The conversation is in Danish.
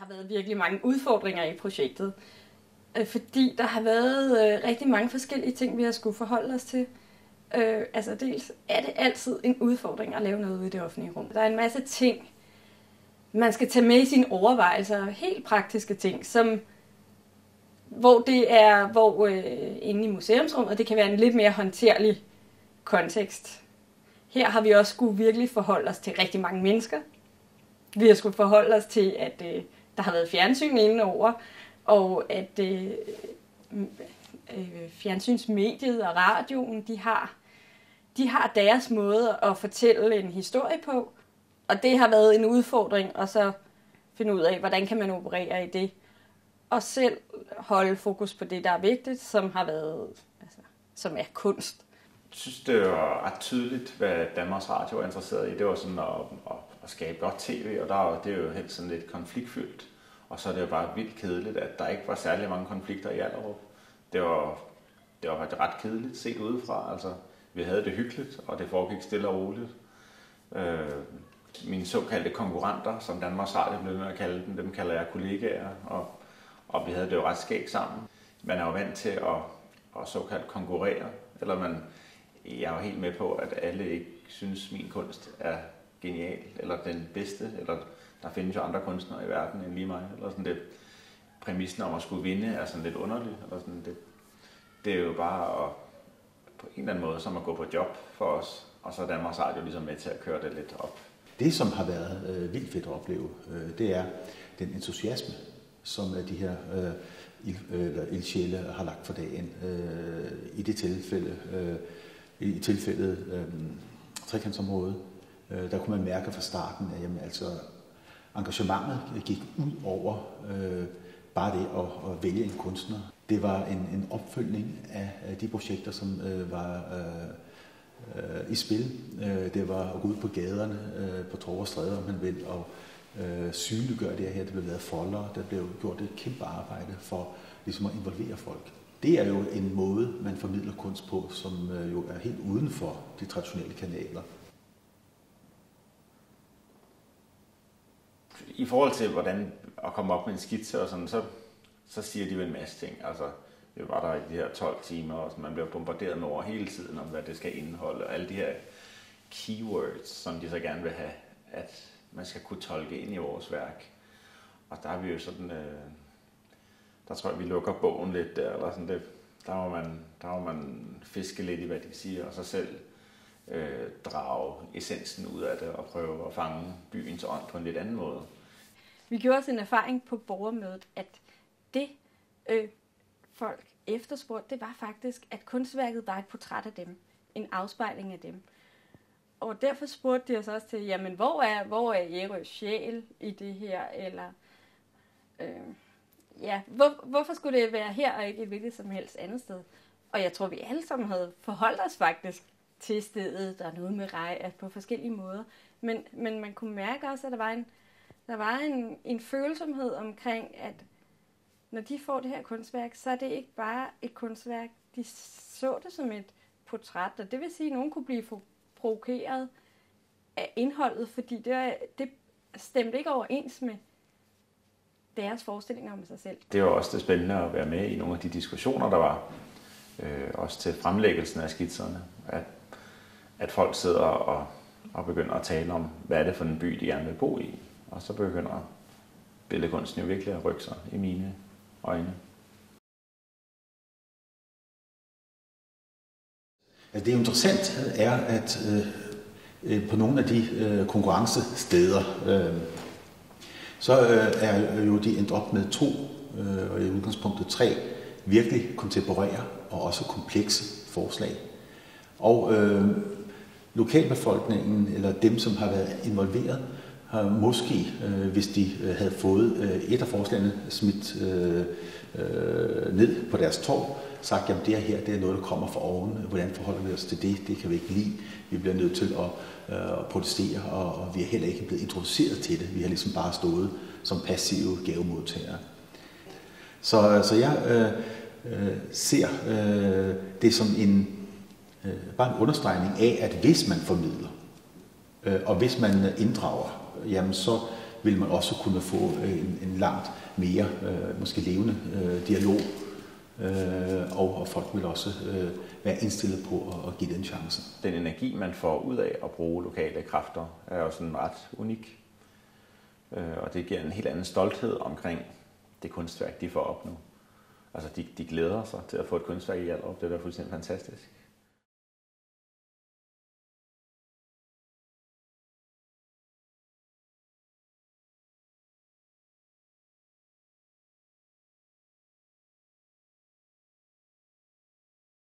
Har været virkelig mange udfordringer i projektet, øh, fordi der har været øh, rigtig mange forskellige ting, vi har skulle forholde os til. Øh, altså dels er det altid en udfordring at lave noget ude i det offentlige rum. Der er en masse ting, man skal tage med i sine overvejelser, helt praktiske ting, som hvor det er, hvor øh, inde i museumsrummet, det kan være en lidt mere håndterlig kontekst. Her har vi også skulle virkelig forholde os til rigtig mange mennesker. Vi har skulle forholde os til, at øh, der har været fjernsyn indenover, og at øh, øh, fjernsynsmediet og radioen, de har, de har deres måde at fortælle en historie på, og det har været en udfordring, og så finde ud af, hvordan kan man operere i det, og selv holde fokus på det, der er vigtigt, som har været, altså, som er kunst. Jeg synes, det var ret tydeligt, hvad Danmarks Radio er interesseret i. Det var sådan at, at, at skabe godt tv, og der, det er jo helt sådan lidt konfliktfyldt. Og så er det jo bare vildt kedeligt, at der ikke var særlig mange konflikter i Allerup. Det var, det var faktisk ret kedeligt set udefra. Altså, vi havde det hyggeligt, og det foregik stille og roligt. Øh, mine såkaldte konkurrenter, som Danmarks Radio blev med at kalde dem, dem kalder jeg kollegaer, og, og vi havde det jo ret skægt sammen. Man er jo vant til at, at såkaldt konkurrere, eller man, jeg er jo helt med på, at alle ikke synes, min kunst er genial, eller den bedste, eller der findes jo andre kunstnere i verden end lige mig, eller sådan det. Præmissen om at skulle vinde er sådan lidt underlig, eller sådan det. Det er jo bare at, på en eller anden måde som at gå på job for os, og så er Danmarks Radio ligesom med til at køre det lidt op. Det, som har været øh, vildt fedt at opleve, øh, det er den entusiasme, som øh, de her øh, ild, øh, eller ildsjæle har lagt for dagen. Øh, I det tilfælde, øh, i tilfældet øh, trekantsområdet, øh, der kunne man mærke fra starten, at jamen, altså, engagementet gik ud over øh, bare det at, at vælge en kunstner. Det var en, en opfølgning af, af de projekter, som øh, var øh, øh, i spil. Øh, det var at gå ud på gaderne, øh, på Torv og Stræde, om man vil, og øh, synliggøre det her. Det blev lavet folder, der blev gjort et kæmpe arbejde for ligesom at involvere folk. Det er jo en måde, man formidler kunst på, som øh, jo er helt uden for de traditionelle kanaler. I forhold til, hvordan at komme op med en skitse og sådan, så, så siger de jo en masse ting. Altså, det var der i de her 12 timer, og man bliver bombarderet med over hele tiden om, hvad det skal indeholde, og alle de her keywords, som de så gerne vil have, at man skal kunne tolke ind i vores værk. Og der er vi jo sådan, øh, der tror jeg, vi lukker bogen lidt der, eller sådan det, der må man, der må man fiske lidt i, hvad de siger, og så selv øh, drage essensen ud af det, og prøve at fange byens ånd på en lidt anden måde. Vi gjorde også en erfaring på borgermødet, at det øh, folk efterspurgte, det var faktisk, at kunstværket var et portræt af dem. En afspejling af dem. Og derfor spurgte de os også til, jamen hvor er, hvor er Jerøs sjæl i det her? Eller, øh, ja, hvor, hvorfor skulle det være her og ikke et hvilket som helst andet sted? Og jeg tror, vi alle sammen havde forholdt os faktisk til stedet. Der er noget med rej på forskellige måder. Men, men man kunne mærke også, at der var en, der var en, en følsomhed omkring, at når de får det her kunstværk, så er det ikke bare et kunstværk. De så det som et portræt, og det vil sige, at nogen kunne blive provokeret af indholdet, fordi det, det stemte ikke overens med deres forestillinger om sig selv. Det var også det spændende at være med i nogle af de diskussioner, der var, øh, også til fremlæggelsen af skitserne, at, at folk sidder og, og begynder at tale om, hvad er det for en by, de gerne vil bo i. Og så begynder billedkunsten jo virkelig at rykke sig i mine øjne. Altså det interessant er, at øh, øh, på nogle af de øh, konkurrencesteder, øh, så øh, er jo de endt op med to, øh, og i udgangspunktet tre, virkelig kontemporære og også komplekse forslag. Og øh, lokalbefolkningen, eller dem, som har været involveret, har måske, øh, hvis de øh, havde fået øh, et af forslagene smidt øh, øh, ned på deres torv, sagt, jamen det her det er noget, der kommer fra oven. Hvordan forholder vi os til det? Det kan vi ikke lide. Vi bliver nødt til at, øh, at protestere, og, og vi er heller ikke blevet introduceret til det. Vi har ligesom bare stået som passive gavemodtagere. Så, så jeg øh, øh, ser øh, det som en, øh, bare en understregning af, at hvis man formidler, øh, og hvis man inddrager, jamen så vil man også kunne få øh, en, en langt mere, øh, måske levende øh, dialog, øh, og, og folk vil også øh, være indstillet på at, at give den chance. Den energi, man får ud af at bruge lokale kræfter, er jo sådan ret unik. Øh, og det giver en helt anden stolthed omkring det kunstværk, de får op nu. Altså, de, de glæder sig til at få et kunstværk i Hjalp. Det er da fuldstændig fantastisk.